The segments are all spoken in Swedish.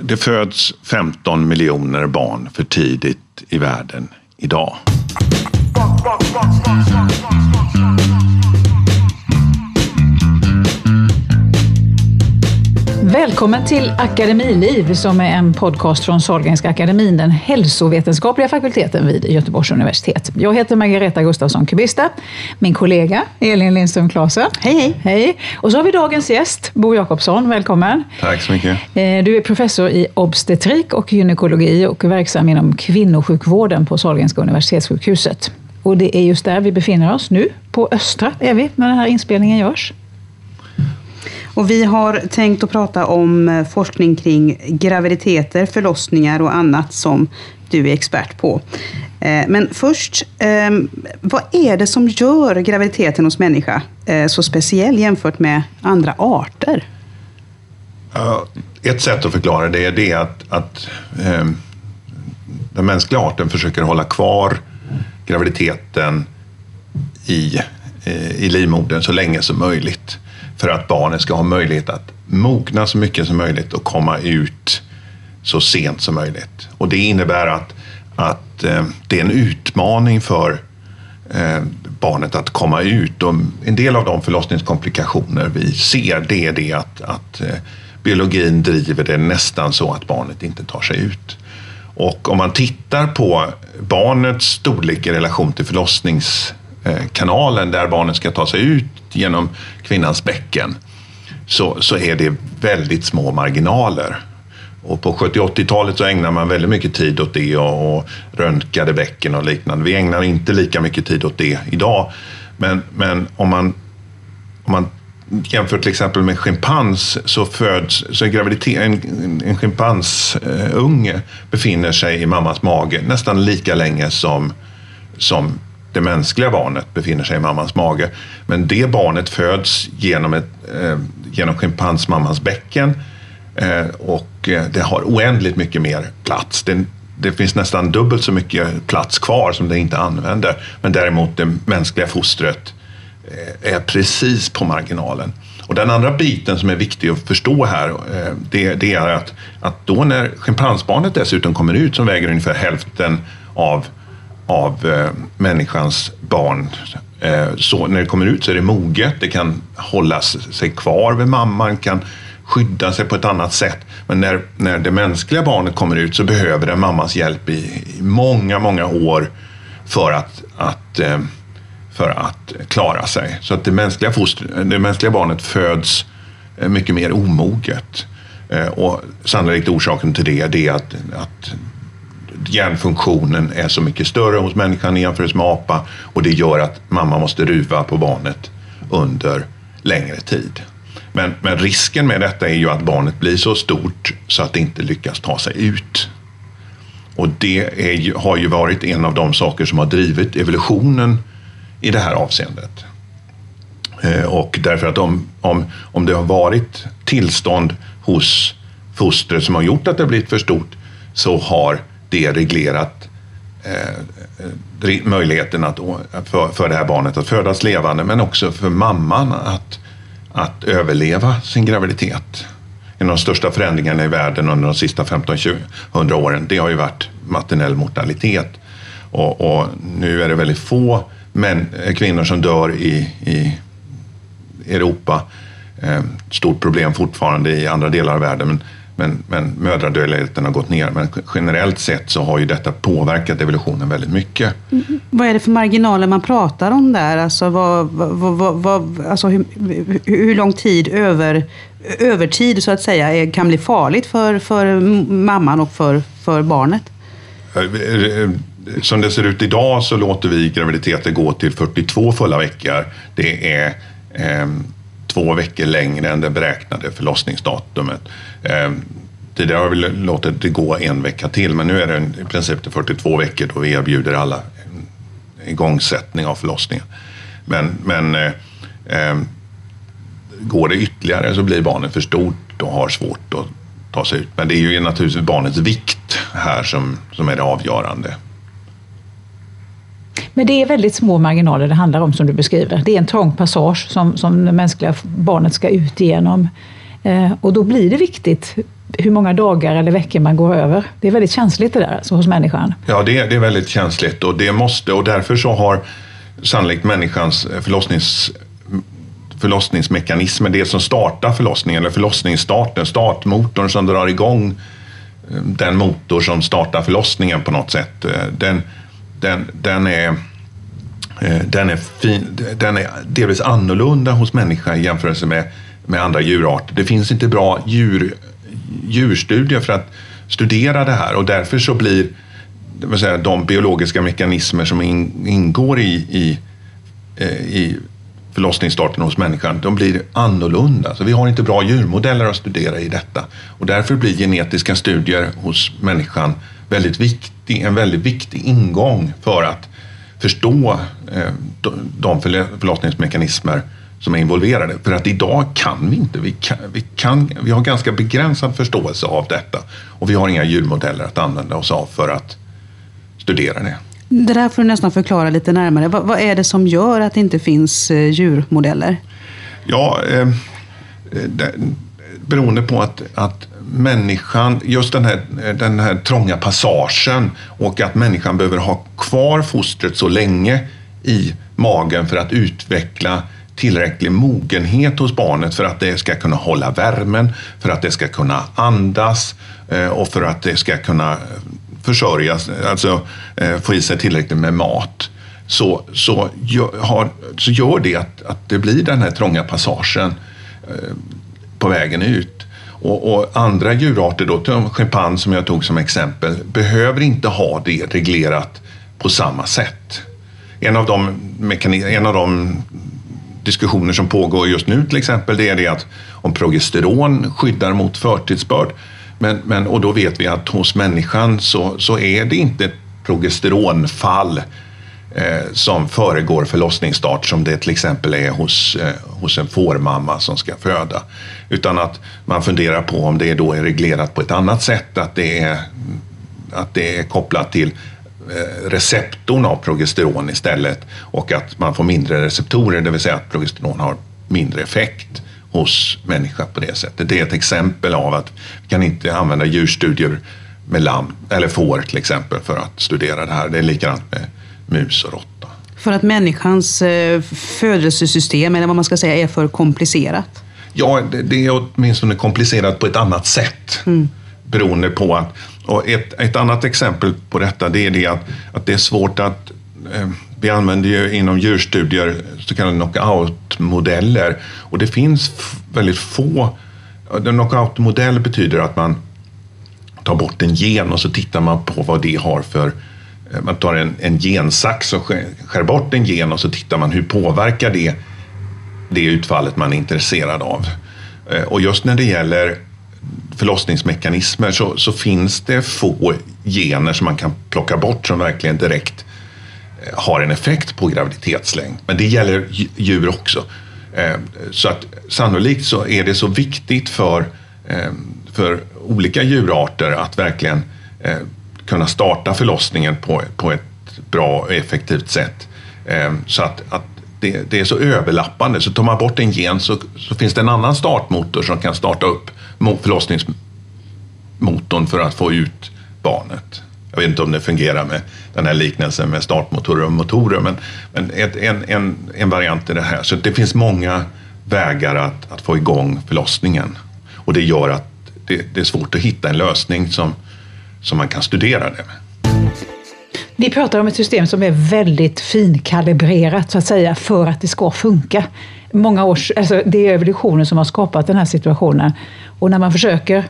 Det föds 15 miljoner barn för tidigt i världen idag. Välkommen till Akademiliv som är en podcast från Sahlgrenska akademin, den hälsovetenskapliga fakulteten vid Göteborgs universitet. Jag heter Margareta Gustafsson Kubista, min kollega Elin Lindström Klasen. Hej, hej. Hej. Och så har vi dagens gäst, Bo Jakobsson. Välkommen. Tack så mycket. Eh, du är professor i obstetrik och gynekologi och verksam inom kvinnosjukvården på Sahlgrenska universitetssjukhuset. Och det är just där vi befinner oss nu, på Östra är vi, när den här inspelningen görs. Och vi har tänkt att prata om eh, forskning kring graviditeter, förlossningar och annat som du är expert på. Eh, men först, ehm, vad är det som gör graviditeten hos människa eh, så speciell jämfört med andra arter? Ett sätt att förklara det är det att, att ehm, den mänskliga arten försöker hålla kvar graviditeten i, i livmodern så länge som möjligt för att barnet ska ha möjlighet att mogna så mycket som möjligt och komma ut så sent som möjligt. Och det innebär att, att eh, det är en utmaning för eh, barnet att komma ut. Och en del av de förlossningskomplikationer vi ser det är det att, att eh, biologin driver det nästan så att barnet inte tar sig ut. Och om man tittar på barnets storlek i relation till förlossnings Eh, kanalen där barnet ska ta sig ut genom kvinnans bäcken så, så är det väldigt små marginaler. Och på 70-80-talet så ägnade man väldigt mycket tid åt det och, och röntgade bäcken och liknande. Vi ägnar inte lika mycket tid åt det idag. Men, men om, man, om man jämför till exempel med schimpans så föds så graviditet, en, en schimpansunge eh, befinner sig i mammas mage nästan lika länge som, som det mänskliga barnet befinner sig i mammans mage. Men det barnet föds genom, ett, eh, genom schimpansmammans bäcken eh, och eh, det har oändligt mycket mer plats. Det, det finns nästan dubbelt så mycket plats kvar som det inte använder. Men däremot det mänskliga fostret eh, är precis på marginalen. Och den andra biten som är viktig att förstå här, eh, det, det är att, att då när schimpansbarnet dessutom kommer ut som väger ungefär hälften av av eh, människans barn. Eh, så när det kommer ut så är det moget, det kan hålla sig kvar vid mamman, kan skydda sig på ett annat sätt. Men när, när det mänskliga barnet kommer ut så behöver det mammans hjälp i, i många, många år för att, att, eh, för att klara sig. Så att det mänskliga, foster, det mänskliga barnet föds eh, mycket mer omoget. Eh, och sannolikt orsaken till det är att, att hjärnfunktionen är så mycket större hos människan i jämförelse med apa och det gör att mamma måste ruva på barnet under längre tid. Men, men risken med detta är ju att barnet blir så stort så att det inte lyckas ta sig ut. Och det är, har ju varit en av de saker som har drivit evolutionen i det här avseendet. Eh, och därför att om, om, om det har varit tillstånd hos fostret som har gjort att det har blivit för stort så har det reglerat eh, eh, möjligheten att, för, för det här barnet att födas levande men också för mamman att, att överleva sin graviditet. En av de största förändringarna i världen under de sista 15-100 åren det har ju varit maternell mortalitet. Och, och, nu är det väldigt få män, eh, kvinnor som dör i, i Europa. Eh, stort problem fortfarande i andra delar av världen. Men men, men mödradödligheten har gått ner. Men generellt sett så har ju detta påverkat evolutionen väldigt mycket. Mm. Vad är det för marginaler man pratar om där? Alltså, vad, vad, vad, alltså hur, hur lång tid över, övertid så att säga är, kan bli farligt för, för mamman och för, för barnet? Som det ser ut idag så låter vi graviditeter gå till 42 fulla veckor. Det är eh, två veckor längre än det beräknade förlossningsdatumet. Eh, Tidigare har vi låtit det gå en vecka till men nu är det i princip till 42 veckor då vi erbjuder alla igångsättning av förlossningen. Men, men eh, eh, går det ytterligare så blir barnet för stort och har svårt att ta sig ut. Men det är ju naturligtvis barnets vikt här som, som är det avgörande. Men det är väldigt små marginaler det handlar om som du beskriver. Det är en trång passage som, som det mänskliga barnet ska ut igenom. Eh, och då blir det viktigt hur många dagar eller veckor man går över. Det är väldigt känsligt det där alltså, hos människan. Ja, det, det är väldigt känsligt och det måste och därför så har sannolikt människans eh, förlossnings förlossningsmekanismer, det som startar förlossningen, eller förlossningsstarten, startmotorn som drar igång eh, den motor som startar förlossningen på något sätt. Eh, den, den, den, är, eh, den, är, fin, den är delvis annorlunda hos människa i jämförelse med, med andra djurarter. Det finns inte bra djur, djurstudier för att studera det här och därför så blir det vill säga, de biologiska mekanismer som in, ingår i, i, eh, i förlossningsstarten hos människan, de blir annorlunda. Så vi har inte bra djurmodeller att studera i detta. Och därför blir genetiska studier hos människan väldigt viktiga viktig, en väldigt viktig ingång för att förstå eh, de förlossningsmekanismer som är involverade. För att idag kan vi inte. Vi, kan, vi, kan, vi har ganska begränsad förståelse av detta och vi har inga djurmodeller att använda oss av för att studera det. Det där får du nästan förklara lite närmare. Vad, vad är det som gör att det inte finns eh, djurmodeller? Ja, eh, det, beroende på att, att människan, just den här, den här trånga passagen och att människan behöver ha kvar fostret så länge i magen för att utveckla tillräcklig mogenhet hos barnet för att det ska kunna hålla värmen, för att det ska kunna andas eh, och för att det ska kunna eh, försörjas, alltså eh, få i sig tillräckligt med mat så, så, gör, har, så gör det att, att det blir den här trånga passagen på vägen ut. Och, och, andra djurarter, då, schimpans som jag tog som exempel, behöver inte ha det reglerat på samma sätt. En av de, en av de diskussioner som pågår just nu till exempel, det är det att om progesteron skyddar mot förtidsbörd men, men, och då vet vi att hos människan så, så är det inte progesteronfall eh, som föregår förlossningsstart som det till exempel är hos, eh, hos en fårmamma som ska föda. Utan att man funderar på om det då är reglerat på ett annat sätt, att det är, att det är kopplat till eh, receptorn av progesteron istället och att man får mindre receptorer, det vill säga att progesteron har mindre effekt hos människa på det sättet. Det är ett exempel av att vi kan inte använda djurstudier med lamm eller får till exempel för att studera det här. Det är likadant med mus och råtta. För att människans eh, födelsesystem, eller vad man ska säga, är för komplicerat? Ja, det är åtminstone komplicerat på ett annat sätt. Mm. Beroende på att, och ett, ett annat exempel på detta det är det att, att det är svårt att eh, vi använder ju inom djurstudier så kallade knockout-modeller och det finns väldigt få. En knockout-modell betyder att man tar bort en gen och så tittar man på vad det har för Eh, man tar en, en gensax och skär, skär bort en gen och så tittar man hur påverkar det det utfallet man är intresserad av. Eh, och just när det gäller förlossningsmekanismer så, så, finns det få gener som man kan plocka bort som verkligen direkt eh, har en effekt på graviditetslängd. Men det gäller djur också. Så att sannolikt så är det så viktigt för, för olika djurarter att verkligen kunna starta förlossningen på, på ett bra och effektivt sätt. Ehm, så att, att det, det, är så överlappande. Så tar man bort en gen så, så finns det en annan startmotor som kan starta upp förlossningsmotorn för att få ut barnet. Jag vet inte om det fungerar med den här liknelsen med startmotorer och motorer, men, men ett, en, en, en variant är det här. Så det finns många vägar att, att få igång förlossningen och det gör att det, det är svårt att hitta en lösning som, som man kan studera det med. Vi pratar om ett system som är väldigt finkalibrerat så att säga för att det ska funka. Många års, alltså det är evolutionen som har skapat den här situationen. Och när man försöker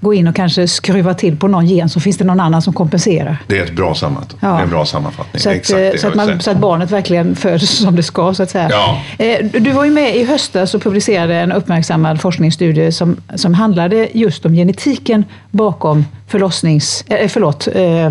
gå in och kanske skruva till på någon gen så finns det någon annan som kompenserar. Det är ett bra, sammanfatt ja. en bra sammanfattning. Så att, Exakt så, att man, så att barnet verkligen föds som det ska så att säga. Ja. Eh, du var ju med i höstas och publicerade en uppmärksammad forskningsstudie som, som handlade just om genetiken bakom förlossnings, äh, förlåt, eh,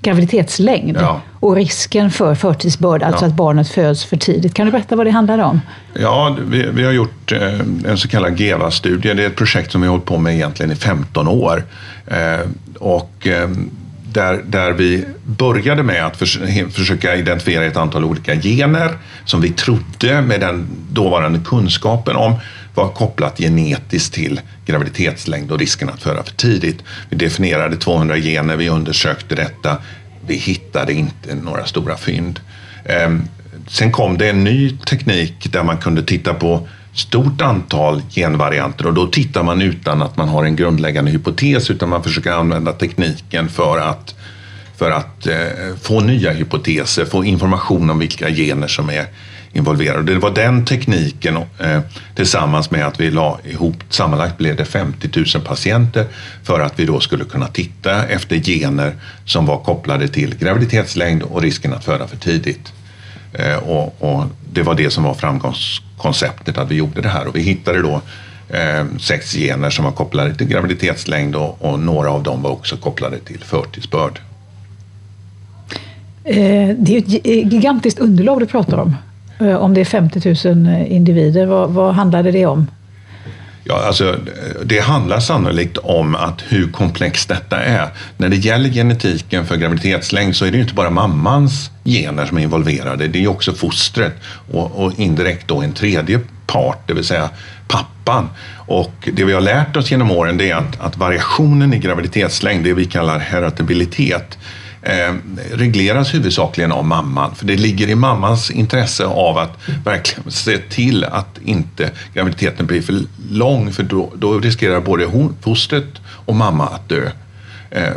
graviditetslängd ja. Och risken för förtidsbörd, alltså ja. att barnet föds för tidigt. Kan du berätta vad det handlar om? Ja, vi, vi har gjort eh, en så kallad GEVA-studie. Det är ett projekt som vi har hållit på med egentligen i 15 år. Eh, och eh, där, där vi började med att förs försöka identifiera ett antal olika gener som vi trodde med den dåvarande kunskapen om var kopplat genetiskt till graviditetslängd och risken att föda för tidigt. Vi definierade 200 gener, vi undersökte detta. Vi hittade inte några stora fynd. Ehm, sen kom det en ny teknik där man kunde titta på stort antal genvarianter och då tittar man utan att man har en grundläggande hypotes utan man försöker använda tekniken för att, för att eh, få nya hypoteser, få information om vilka gener som är involverade. Det var den tekniken eh, tillsammans med att vi la ihop, sammanlagt blev det 50 000 patienter för att vi då skulle kunna titta efter gener som var kopplade till graviditetslängd och risken att föda för tidigt. Eh, och, och, det var det som var framgångskonceptet, att vi gjorde det här. Och vi hittade då eh, sex gener som var kopplade till graviditetslängd och, och, några av dem var också kopplade till förtidsbörd. Eh, det är ett eh, gigantiskt underlag du pratar om. Eh, om det är 50 000 eh, individer, vad, vad handlade det om? Ja, alltså, det handlar sannolikt om att hur komplext detta är. När det gäller genetiken för graviditetslängd så är det ju inte bara mammans gener som är involverade, det är också fostret och, och indirekt då en tredje part, det vill säga pappan. Och det vi har lärt oss genom åren det är att, att variationen i graviditetslängd, det vi kallar heritabilitet, eh, regleras huvudsakligen av mamman. För det ligger i mammans intresse av att verkligen se till att inte graviditeten blir för lång för då, då riskerar både hon, fostret och mamma att dö eh,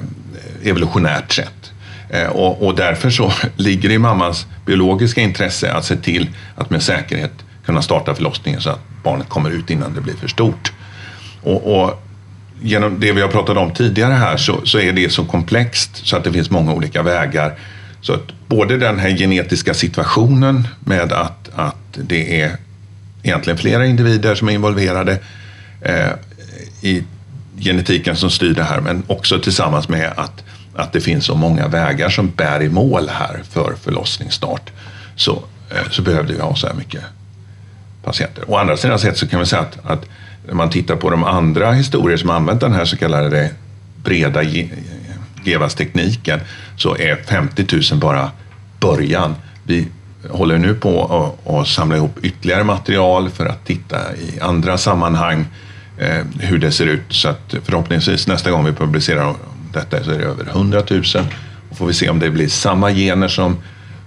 evolutionärt sett. Eh, och, och, därför så ligger det i mammans biologiska intresse att se till att med säkerhet kunna starta förlossningen så att barnet kommer ut innan det blir för stort. Och, och genom det vi har pratat om tidigare här så, så är det så komplext så att det finns många olika vägar. Så att både den här genetiska situationen med att, att det är egentligen flera individer som är involverade eh, i genetiken som styr det här, men också tillsammans med att, att det finns så många vägar som bär i mål här för förlossningsstart, så, eh, så behövde vi ha så här mycket patienter. Å andra sidan sett så kan vi säga att, att när man tittar på de andra historier som använt den här så kallade breda GEVAS-tekniken så är 50 000 bara början. Vi håller nu på att samla ihop ytterligare material för att titta i andra sammanhang eh, hur det ser ut. Så att förhoppningsvis nästa gång vi publicerar detta så är det över 100 000. Och får vi se om det blir samma gener som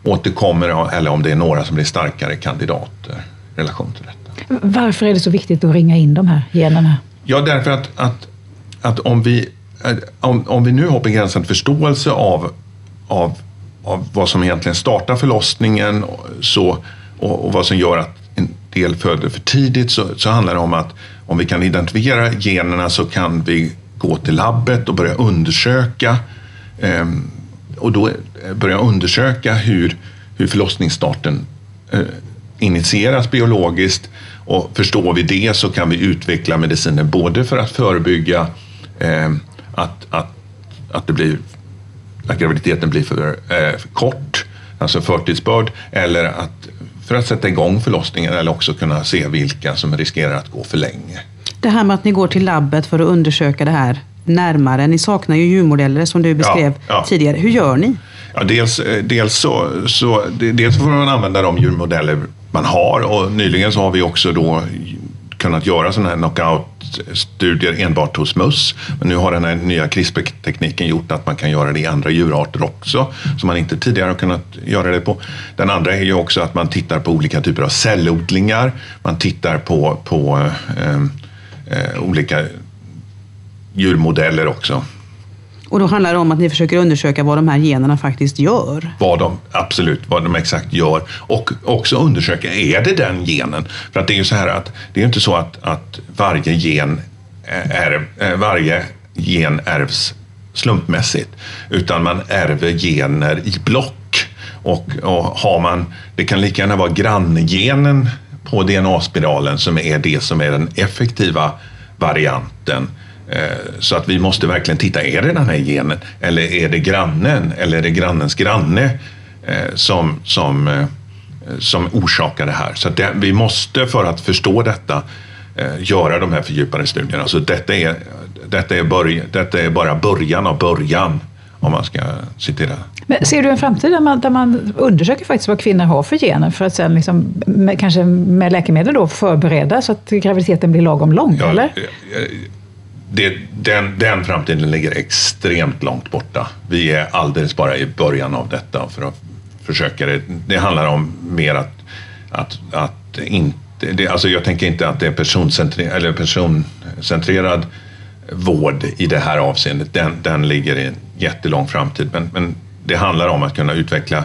återkommer eller om det är några som blir starkare kandidater i relation till detta. Varför är det så viktigt att ringa in de här generna? Ja, därför att, att, att om, vi, eh, om, om vi nu har begränsad förståelse av, av, av vad som egentligen startar förlossningen så, och, och vad som gör att en del föder för tidigt så, så handlar det om att om vi kan identifiera generna så kan vi gå till labbet och börja undersöka eh, och då eh, börja undersöka hur, hur förlossningsstarten eh, initieras biologiskt och förstår vi det så kan vi utveckla mediciner både för att förebygga eh, att, att, att, det blir, att graviditeten blir för, eh, kort, alltså förtidsbörd, eller att, för att sätta igång förlossningen eller också kunna se vilka som riskerar att gå för länge. Det här med att ni går till labbet för att undersöka det här närmare. Ni saknar ju djurmodeller som du beskrev ja, ja. tidigare. Hur gör ni? Ja, dels, eh, dels, så, så, dels får man använda de djurmodeller man har och nyligen så har vi också då kunnat göra sådana här knockout-studier enbart hos möss. Men nu har den här nya CRISPR-tekniken gjort att man kan göra det i andra djurarter också, som man inte tidigare har kunnat göra det på. Den andra är ju också att man tittar på olika typer av cellodlingar. Man tittar på, på eh, eh, olika djurmodeller också. Och då handlar det om att ni försöker undersöka vad de här generna faktiskt gör? Vad de, absolut, vad de exakt gör. Och också undersöka, är det den genen? För att det är ju så här att det är inte så att, att varje gen är, eh, varje gen ärvs slumpmässigt, utan man ärver gener i block. Och, och har man, det kan lika gärna vara granngenen på DNA-spiralen som är det som är den effektiva varianten så att vi måste verkligen titta, är det den här genen eller är det grannen eller är det grannens granne eh, som, som, eh, som orsakar det här? Så det, vi måste för att förstå detta göra de här fördjupade studierna. Så detta är, detta är, börj, detta är bara början av början om man ska citera. Men ser du en framtid där man, där man undersöker faktiskt vad kvinnor har för gener för att sen liksom, med, kanske med läkemedel då förbereda så att graviditeten blir lagom lång? Ja, eller? Det, den, den framtiden ligger extremt långt borta. Vi är alldeles bara i början av detta för att försöka det. Det handlar om mer att, att, att inte... Det, alltså jag tänker inte att det är personcentrerad, eller personcentrerad vård i det här avseendet. Den, den ligger i en jättelång framtid. Men, men det handlar om att kunna utveckla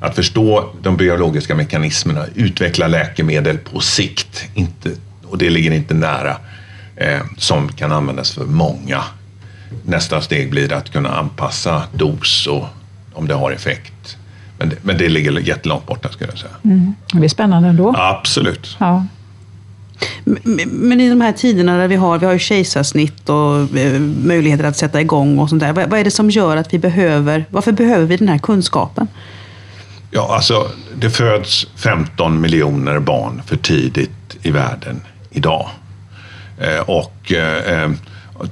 att förstå de biologiska mekanismerna, utveckla läkemedel på sikt, inte, och det ligger inte nära, som kan användas för många. Nästa steg blir att kunna anpassa dos och om det har effekt. Men det, men det ligger jättelångt borta skulle jag säga. Mm. Det är spännande ändå. Absolut. Ja. Men- i de här tiderna där vi har, vi har ju kejsarsnitt och eh, möjligheter att sätta igång och sånt där. Vad, vad är det som gör att vi behöver, varför behöver vi den här kunskapen? Ja, alltså det föds 15 miljoner barn för tidigt i världen idag. Eh, och, eh,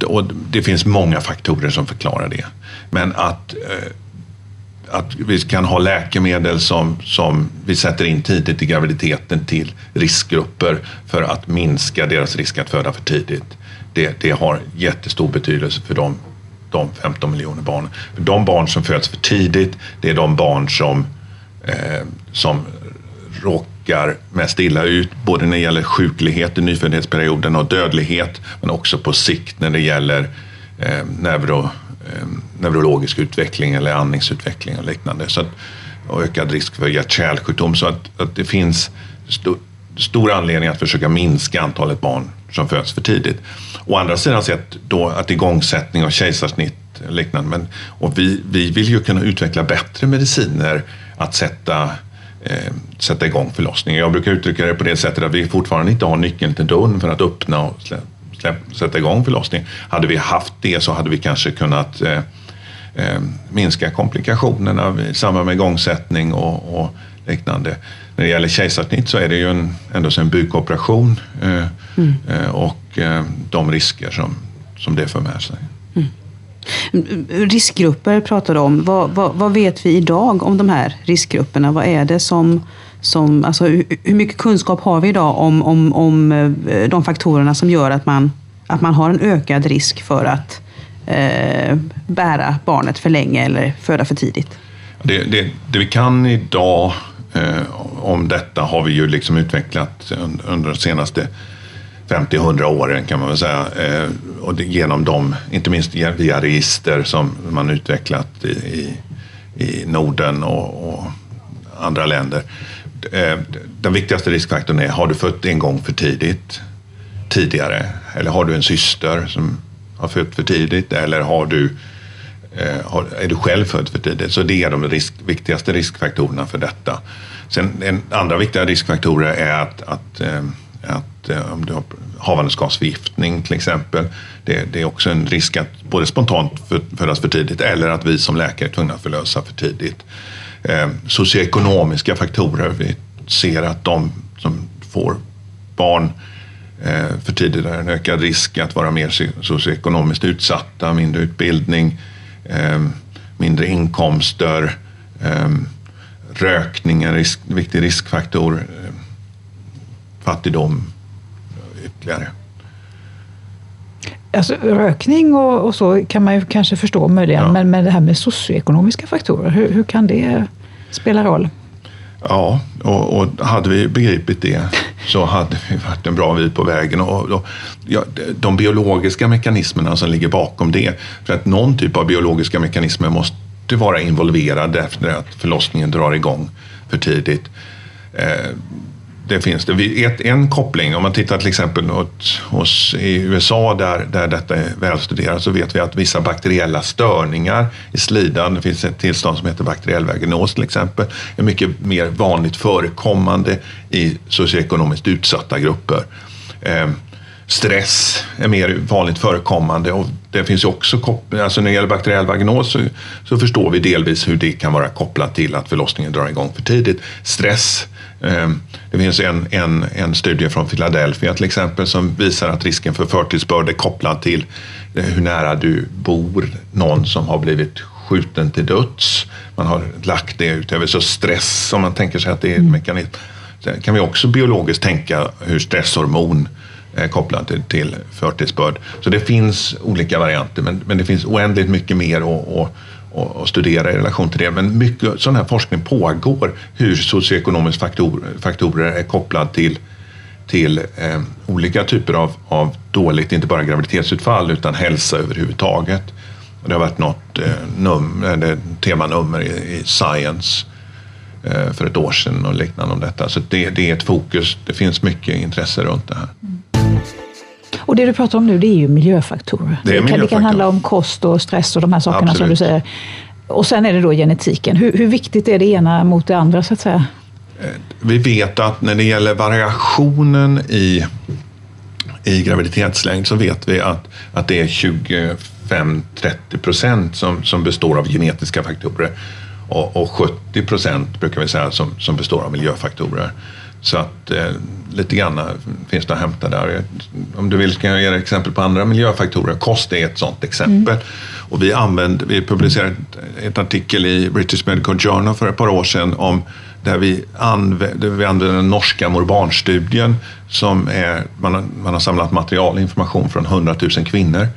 och det finns många faktorer som förklarar det. Men att, eh, att vi kan ha läkemedel som, som vi sätter in tidigt i graviditeten till riskgrupper för att minska deras risk att föda för tidigt. Det, det har jättestor betydelse för de, de 15 miljoner barnen. För de barn som föds för tidigt, det är de barn som eh, som råkar mest illa ut, både när det gäller sjuklighet i nyföddhetsperioden och dödlighet, men också på sikt när det gäller eh, neuro, eh, neurologisk utveckling eller andningsutveckling och liknande. Så att, och ökad risk för hjärt-kärlsjukdom. Så att, att det finns stor, stor anledning att försöka minska antalet barn som föds för tidigt. Å andra sidan sett då att igångsättning av kejsarsnitt och liknande. Men, och vi, vi vill ju kunna utveckla bättre mediciner att sätta, eh, sätta igång förlossningen. Jag brukar uttrycka det på det sättet att vi fortfarande inte har nyckeln till dörren för att öppna och slä, slä, sätta igång förlossningen. Hade vi haft det så hade vi kanske kunnat eh, eh, minska komplikationerna i samband med igångsättning och, och liknande. När det gäller kejsarsnitt så är det ju en, ändå en bukoperation eh, eh, och eh, de risker som, som det för med sig. Riskgrupper pratar du om. Vad, vad, vad vet vi idag om de här riskgrupperna? Vad är det som, som alltså, hur mycket kunskap har vi idag om, om, om eh, de faktorerna som gör att man, att man har en ökad risk för att eh, bära barnet för länge eller föda för tidigt? Det, det, det vi kan idag eh, om detta har vi ju liksom utvecklat under de senaste 50-100 åren kan man väl säga. Eh, och det, genom dem, inte minst via register som man utvecklat i, i, i Norden och, och andra länder. Eh, den viktigaste riskfaktorn är, har du fött en gång för tidigt tidigare? Eller har du en syster som har fött för tidigt? Eller har du eh, har, är du själv född för tidigt? Så det är de risk, viktigaste riskfaktorerna för detta. Sen en, andra viktiga riskfaktorer är att, att, eh, att eh, om du har havandeskapsförgiftning till exempel. Det, det är också en risk att både spontant för, födas för tidigt eller att vi som läkare är tvungna att förlösa för tidigt. Eh, socioekonomiska faktorer. Vi ser att de som får barn eh, för tidigt har en ökad risk att vara mer socioekonomiskt utsatta, mindre utbildning, eh, mindre inkomster, eh, rökning är en risk, viktig riskfaktor, fattigdom ytterligare. Alltså, rökning och, och så kan man ju kanske förstå möjligen, Ja. men, men det här med socioekonomiska faktorer, hur, hur kan det spela roll? Ja, och, och hade vi begripit det så hade vi varit en bra bit på vägen. Och, och, ja, de biologiska mekanismerna som ligger bakom det, för att någon typ av biologiska mekanismer måste vara involverad efter att förlossningen drar igång för tidigt. Eh, det finns det. Ett, en koppling, om man tittar till exempel åt, hos, i USA där, där detta är välstuderat så vet vi att vissa bakteriella störningar i slidan, det finns ett tillstånd som heter bakteriell vaginos till exempel, är mycket mer vanligt förekommande i socioekonomiskt utsatta grupper. Eh, stress är mer vanligt förekommande och det finns ju också koppling, alltså när det gäller bakteriell vaginos så, så förstår vi delvis hur det kan vara kopplat till att förlossningen drar igång för tidigt. Stress, det finns en, en, en studie från Philadelphia till exempel som visar att risken för förtidsbörd är kopplad till eh, hur nära du bor någon som har blivit skjuten till döds. Man har lagt det ut över så stress, om man tänker sig att det är en mekanism. Sen kan vi också biologiskt tänka hur stresshormon är kopplat till, till förtidsbörd. Så det finns olika varianter, men, men det finns oändligt mycket mer att och, och studera i relation till det. Men mycket sån här forskning pågår, hur socioekonomiska faktor, faktorer är kopplade till, till eh, olika typer av, av dåligt, inte bara graviditetsutfall, utan hälsa överhuvudtaget. Och det har varit något eh, num, eh, eller temanummer i, i Science eh, för ett år sedan och liknande om detta. Så det, det är ett fokus. Det finns mycket intresse runt det här. Och det du pratar om nu det är ju miljöfaktorer. Det är kan, det kan miljöfaktorer. handla om kost och stress och de här sakerna som du Absolut. säger. Och sen är det då genetiken. Hur, hur viktigt är det ena mot det andra så att säga? Vi vet att när det gäller variationen i, i graviditetslängd så vet vi att, att det är 25-30 procent som, som består av genetiska faktorer och, och 70 procent brukar vi säga som, som består av miljöfaktorer. Så att eh, lite grann finns det att hämta där. Om du vill kan jag ge dig exempel på andra miljöfaktorer. Kost är ett sådant exempel. Och vi, använder, vi publicerade ett, ett artikel i British Medical Journal för ett par år sedan om där vi använder, vi använder den norska mor-barn-studien som är, man har, man har samlat material information från 100 000 kvinnor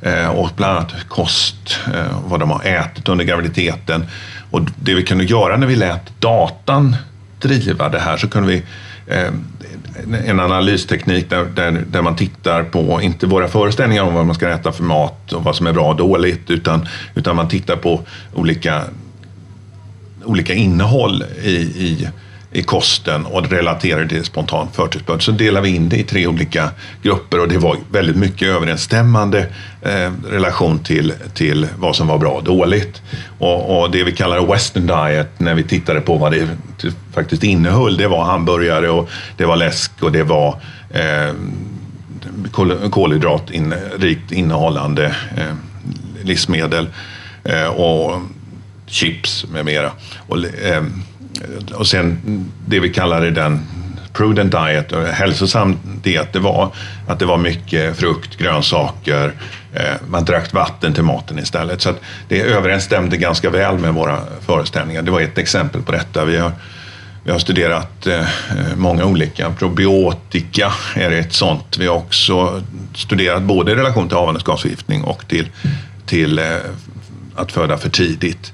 eh, och bland annat kost, eh, vad de har ätit under graviditeten. Och det vi kunde göra när vi lät datan driva det här så kunde vi eh, en analysteknik där, där, där man tittar på, inte våra föreställningar om vad man ska äta för mat och vad som är bra och dåligt, utan, utan man tittar på olika, olika innehåll i, i, i kosten och relaterar det till spontan förtidsbörd. Så delar vi in det i tre olika grupper och det var väldigt mycket överensstämmande eh, relation till, till vad som var bra och dåligt. Och, och det vi kallar western diet, när vi tittade på vad det faktiskt innehöll, det var hamburgare och det var läsk och det var eh, kol- kolhydratrikt innehållande eh, livsmedel eh, och chips med mera. Och, eh, Eh, och sen det vi kallar den prudent diet, och hälsosam diet, det var att det var mycket frukt, grönsaker, eh, man drack vatten till maten istället. Så att det överensstämde ganska väl med våra föreställningar. Det var ett exempel på detta. Vi har, vi har studerat eh, många olika. Probiotika är ett sånt. Vi har också studerat både i relation till havandeskapsförgiftning och till, till att föda för tidigt.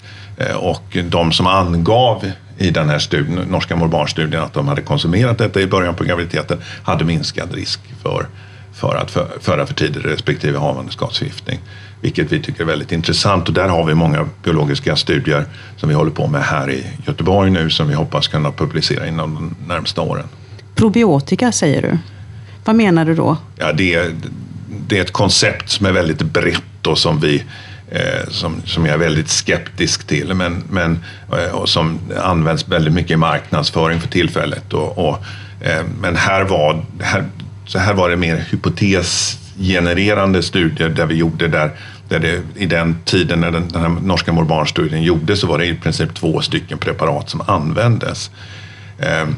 Och de som angav i den här studien, norska mor-barn-studien att de hade konsumerat detta i början på graviditeten hade minskad risk för, för att fö- föda för tidigt respektive havandeskapsförgiftning. Vilket vi tycker är väldigt intressant och där har vi många biologiska studier som vi håller på med här i Göteborg nu som vi hoppas kunna publicera inom de närmsta åren. Probiotika säger du. Vad menar du då? Ja, det, är, det är ett koncept som är väldigt brett och som vi eh, som, som jag är väldigt skeptisk till men, men, eh, och som används väldigt mycket i marknadsföring för tillfället. Och, och, eh, men här var, här, så här var det mer hypotesgenererande studier där vi gjorde där, där det, i den tiden när den, den här norska mor-barn-studien gjordes så var det i princip två stycken preparat som användes. Eh,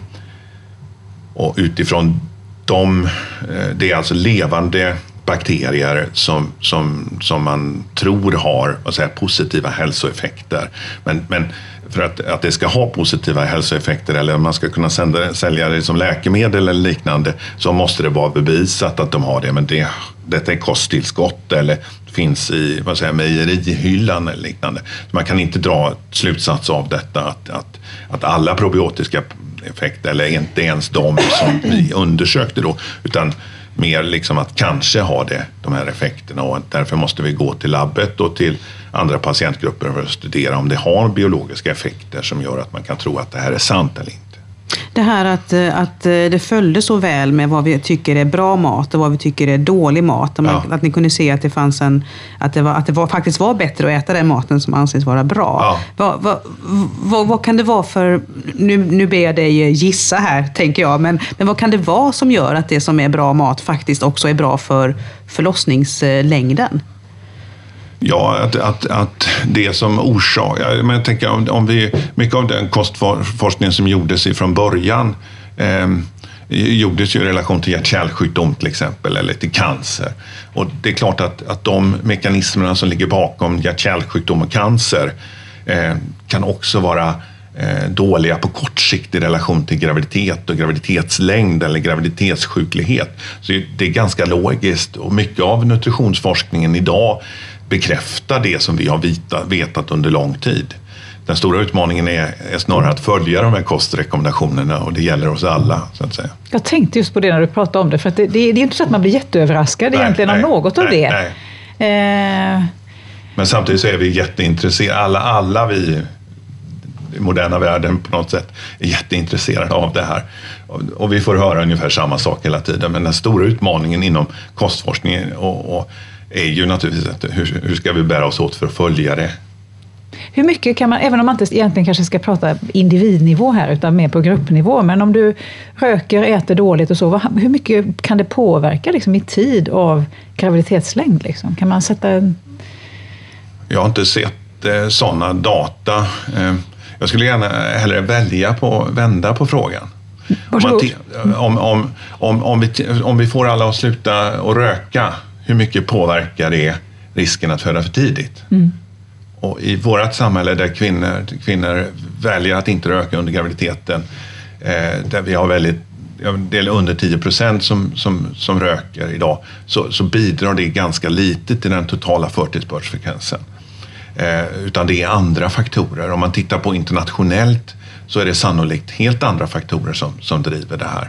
och utifrån dem, eh, det är alltså levande bakterier som, som, som man tror har säger, positiva hälsoeffekter. Men, men för att, att det ska ha positiva hälsoeffekter eller man ska kunna sända, sälja det som läkemedel eller liknande så måste det vara bevisat att de har det. Men det, detta är kosttillskott eller finns i vad säger, mejerihyllan eller liknande. Man kan inte dra slutsats av detta att, att, att alla probiotiska effekter, eller inte ens de som vi undersökte då, utan mer liksom att kanske ha det, de här effekterna och därför måste vi gå till labbet och till andra patientgrupper för att studera om det har biologiska effekter som gör att man kan tro att det här är sant eller inte. Det här att, eh, att eh, det följde så väl med vad vi tycker är bra mat och vad vi tycker är dålig mat. Att man- Ja. Att ni kunde se att det fanns en, att det, var, att det var, faktiskt var bättre att äta den maten som anses vara bra. Ja. Vad, vad, vad, vad kan det vara för, nu, nu ber jag dig gissa här tänker jag, men, men vad kan det vara som gör att det som är bra mat faktiskt också är bra för förlossningslängden? Ja, att, att, att det som orsakar... Men jag tänker om, om vi... Mycket av den kostforskning som gjordes ifrån början eh, gjordes ju i relation till hjärt-kärlsjukdom till exempel, eller till cancer. Och det är klart att, att de mekanismerna som ligger bakom hjärt-kärlsjukdom och cancer eh, kan också vara eh, dåliga på kort sikt i relation till graviditet och graviditetslängd eller graviditetssjuklighet. Så det är ganska logiskt och mycket av nutritionsforskningen idag bekräftar det som vi har vita, vetat under lång tid. Den stora utmaningen är, är, snarare att följa de här kostrekommendationerna och det gäller oss alla. Så att säga. Jag tänkte just på det när du pratade om det, för det, det, är inte så att man blir jätteöverraskad nej, egentligen nej, av något nej, av det. Eh. Men samtidigt så är vi jätteintresserade, alla, alla vi i moderna världen på något sätt är jätteintresserade av det här. Och, vi får höra ungefär samma sak hela tiden. Men den stora utmaningen inom kostforskningen och, och är ju naturligtvis att hur, hur ska vi bära oss åt för att följa det? Hur mycket kan man, även om man inte egentligen kanske ska prata individnivå här, utan mer på gruppnivå, men om du röker, äter dåligt och så, hur mycket kan det påverka liksom, i tid av graviditetslängd? Liksom? Kan man sätta en... Jag har inte sett eh, sådana data. Eh, jag skulle gärna hellre välja på, vända på frågan. Om, om, om, om, om, vi, om vi får alla att sluta att röka, hur mycket påverkar det risken att föda för tidigt? Mm. Och I vårt samhälle där kvinnor, kvinnor väljer att inte röka under graviditeten, eh, där vi har väldigt det är under 10 procent som, som, som röker idag, så, så bidrar det ganska lite till den totala förtidsbördsfrekvensen. Eh, utan det är andra faktorer. Om man tittar på internationellt så är det sannolikt helt andra faktorer som, som driver det här.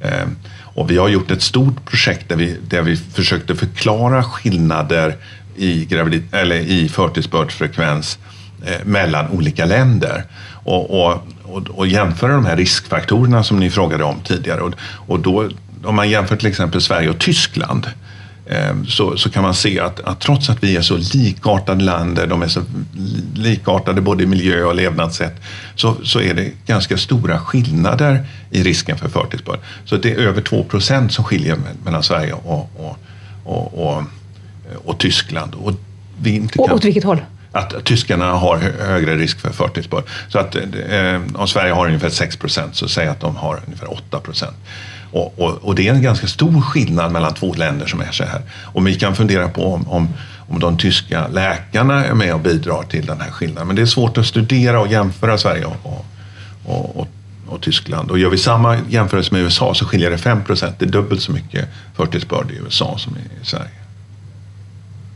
Eh, och vi har gjort ett stort projekt där vi, där vi försökte förklara skillnader i, gravid, eller i förtidsbördsfrekvens eh, mellan olika länder. Och, och, och, och, jämföra de här riskfaktorerna som ni frågade om tidigare. Och, och då, om man jämför till exempel Sverige och Tyskland så, så kan man se att, att, trots att vi är så likartade länder, de är så likartade både i miljö och levnadssätt, så, så är det ganska stora skillnader i risken för förtidsbörd. Så det är över 2 procent som skiljer mellan Sverige och, och, och, och och Tyskland. Och vi inte kan, åt vilket håll? Att tyskarna har högre risk för förtidsbörd. Så att eh, om Sverige har ungefär 6 procent så säg att de har ungefär 8 procent. Och, och, och, det är en ganska stor skillnad mellan två länder som är så här. Och vi kan fundera på om, om, om de tyska läkarna är med och bidrar till den här skillnaden. Men det är svårt att studera och jämföra Sverige och, och, och, och Tyskland. Och gör vi samma jämförelse med USA så skiljer det 5 procent. Det är dubbelt så mycket förtidsbörd i USA som i Sverige.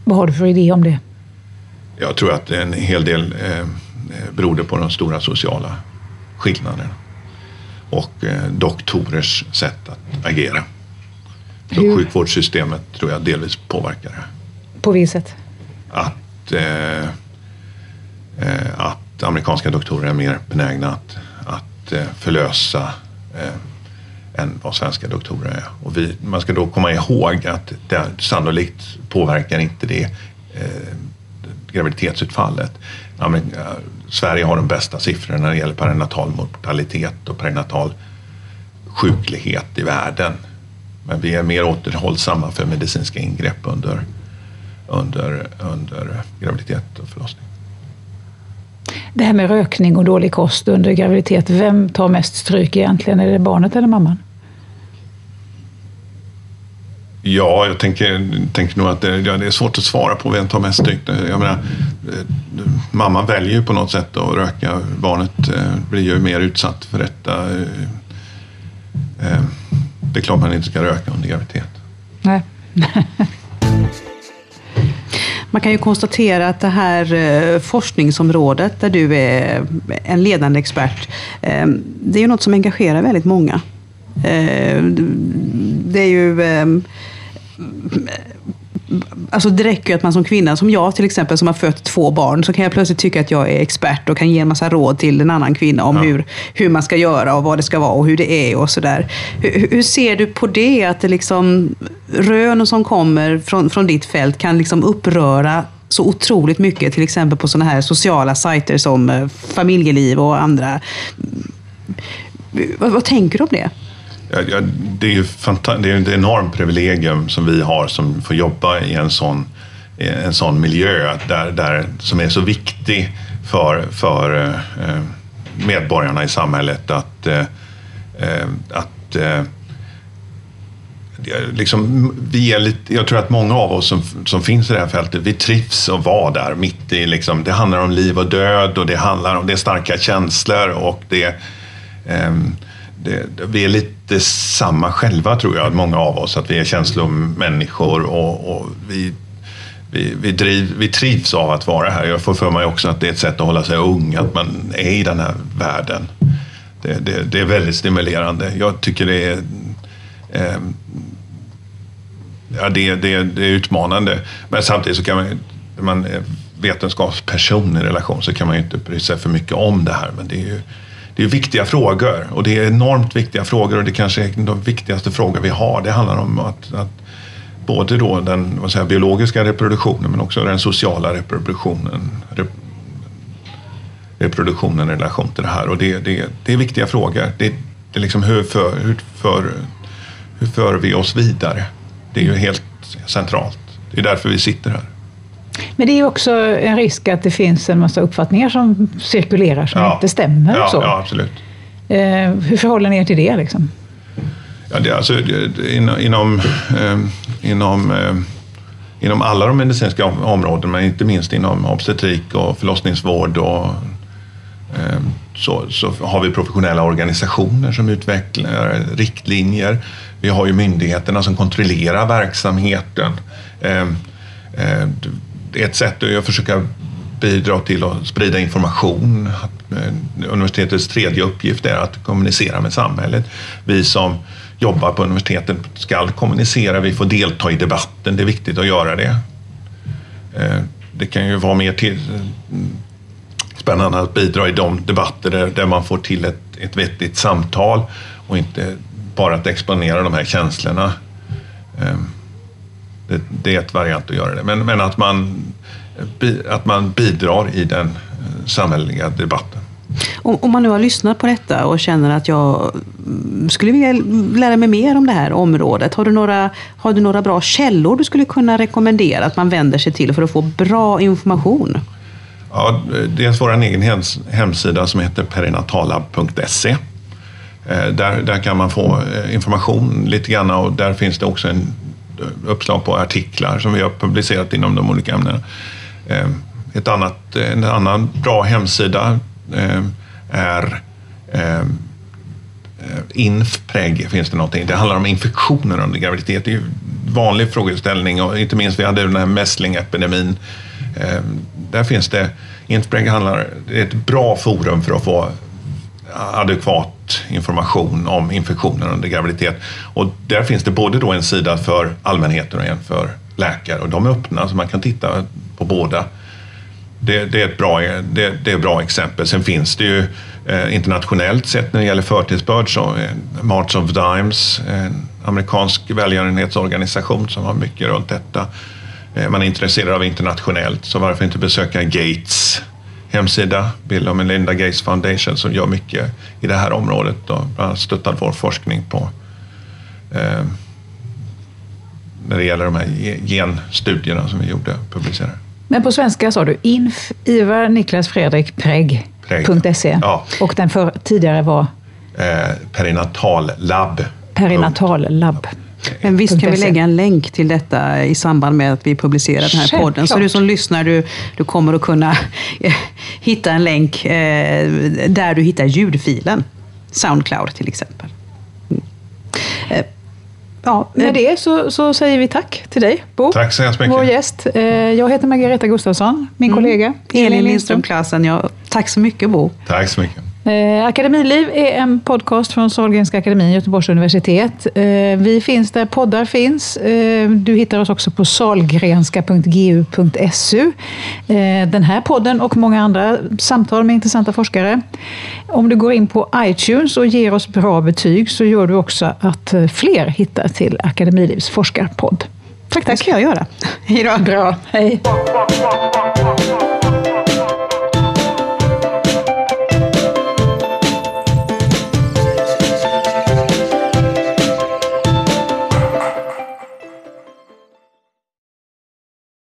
Vad har du för idé om det? Jag tror att en hel del eh, beror det på de stora sociala skillnaderna och eh, doktorers sätt att agera. Så Hur? sjukvårdssystemet tror jag delvis påverkar det. På vilket sätt? Att, eh, eh, att amerikanska doktorer är mer benägna att, att eh, förlösa eh, än vad svenska doktorer är. Och vi, man ska då komma ihåg att det sannolikt påverkar inte det eh, graviditetsutfallet. Amerika, eh, Sverige har de bästa siffrorna när det gäller perinatal mortalitet och perinatal sjuklighet i världen. Men vi är mer återhållsamma för medicinska ingrepp under, under, under graviditet och förlossning. Det här med rökning och dålig kost under graviditet, vem tar mest stryk egentligen? Är det barnet eller mamman? Ja, jag tänker, tänker nog att det, ja, det är svårt att svara på vem tar mest stryk. Jag menar, eh, mamman väljer ju på något sätt att röka. Barnet eh, blir ju mer utsatt för detta. Eh, eh det är klart man inte ska röka under graviditet. Nej. Man kan ju konstatera att det här eh, forskningsområdet där du är en ledande expert, det är ju något som engagerar väldigt många. Det är ju Alltså det räcker ju att man som kvinna, som jag till exempel, som har fött två barn, så kan jag plötsligt tycka att jag är expert och kan ge en massa råd till en annan kvinna om ja. hur, hur man ska göra och vad det ska vara och hur det är och sådär. Hur, hur, ser du på det? Att det liksom, rön som kommer från, från ditt fält kan liksom uppröra så otroligt mycket, till exempel på sådana här sociala sajter som eh, Familjeliv och andra. Vad, vad tänker du om det? Ja, ja, det, är ju det är ett enormt privilegium som vi har som får jobba i en sån, en sån miljö där, där, som är så viktig för, för eh, medborgarna i samhället att, eh, eh att eh, liksom, vi är lite, jag tror att många av oss som, som finns i det här fältet, vi trivs att vara där mitt i. Liksom, det handlar om liv och död och det handlar om det är starka känslor och det, eh, det, vi är lite samma själva tror jag, många av oss. Att vi är känslomänniskor och, och vi, vi, vi, driv, vi trivs av att vara här. Jag får för mig också att det är ett sätt att hålla sig ung, att man är i den här världen. Det, det, det är väldigt stimulerande. Jag tycker det är eh, ja, det, det, det är utmanande. Men samtidigt så kan man, när man är vetenskapsperson i relation så kan man ju inte bry sig för mycket om det här. Men det är ju det är viktiga frågor och det är enormt viktiga frågor och det kanske är de viktigaste frågor vi har. Det handlar om att, att både då den vad säger, biologiska reproduktionen men också den sociala reproduktionen. Rep, reproduktionen i relation till det här. Och det, det, det är viktiga frågor. Det, det är liksom hur, för, hur, för, hur för vi oss vidare? Det är ju helt centralt. Det är därför vi sitter här. Men det är också en risk att det finns en massa uppfattningar som cirkulerar som ja. inte stämmer. Ja, så. ja absolut. Eh, hur förhåller ni er till det? Liksom? Ja, det, alltså, det, inom, eh, inom, eh, inom alla de medicinska områdena, men inte minst inom obstetrik och förlossningsvård och eh, så, så, har vi professionella organisationer som utvecklar riktlinjer. Vi har ju myndigheterna som kontrollerar verksamheten. Ett sätt är att försöka bidra till att sprida information. Eh, universitetets tredje uppgift är att kommunicera med samhället. Vi som jobbar på universitetet ska kommunicera, vi får delta i debatten, det är viktigt att göra det. Eh, det kan ju vara mer till, eh, spännande att bidra i de debatter där, där man får till ett, ett vettigt samtal och inte bara att exponera de här känslorna. Det, det är ett variant att göra det. Men, men att, man, att man bidrar i den eh, samhälleliga debatten. Om man nu har lyssnat på detta och känner att jag skulle vilja lära mig mer om det här området. Har du några, har du några bra källor du skulle kunna rekommendera att man vänder sig till för att få bra information? Ja, dels vår egen hemsida som heter perinatalab.se. Eh, där, där kan man få eh, information lite grann och där finns det också en uppslag på artiklar som vi har publicerat inom de olika ämnena. Ehm, ett annat, en annan bra hemsida ehm, är ehm, eh, Infpreg finns det någonting. Det handlar om infektioner under graviditet. Det är en vanlig frågeställning och inte minst vi hade den här mässlingepidemin där finns det, Infpreg handlar, det är ett bra forum för att få adekvat information om infektioner under graviditet. Och där finns det både då en sida för allmänheten och en för läkare och de är öppna så man kan titta på båda. Det, det är ett bra, det, det, är ett bra exempel. Sen finns det ju eh, internationellt sett när det gäller förtidsbörd så eh, March of Dimes, en amerikansk välgörenhetsorganisation som har mycket runt detta. Eh, man är intresserad av internationellt, så varför inte besöka Gates hemsida, Bill och Melinda Gates Foundation, som gör mycket i det här området och bland annat stöttar vår forskning på eh, när det gäller de här genstudierna som vi gjorde publicerade. Men på svenska sa du inf, Ivar Niklas Fredrik Preg.se ja. och den för, tidigare var? Eh, Perinatallab. Perinatallab. Men visst kan vi lägga en länk till detta i samband med att vi publicerar den här Självklart. podden. Så du som lyssnar, du, du kommer att kunna hitta en länk eh, där du hittar ljudfilen. Soundcloud till exempel. Mm. Eh, ja, med eh. det så, så, säger vi tack till dig, Bo. Tack så hemskt mycket. Vår gäst. Eh, jag heter Margareta Gustafsson, min mm. kollega. Elin Lindström Klasen. Ja, tack så mycket, Bo. Tack så mycket. Eh, Akademiliv är en podcast från Sahlgrenska akademin, Göteborgs universitet. Eh, vi finns där poddar finns. Eh, du hittar oss också på salgrenska.gu.su. Eh, den här podden och många andra samtal med intressanta forskare. Om du går in på iTunes och ger oss bra betyg så gör du också att eh, fler hittar till Akademilivs forskarpodd. Tack, tack. Det ska jag göra. Hej då. Bra. Hej.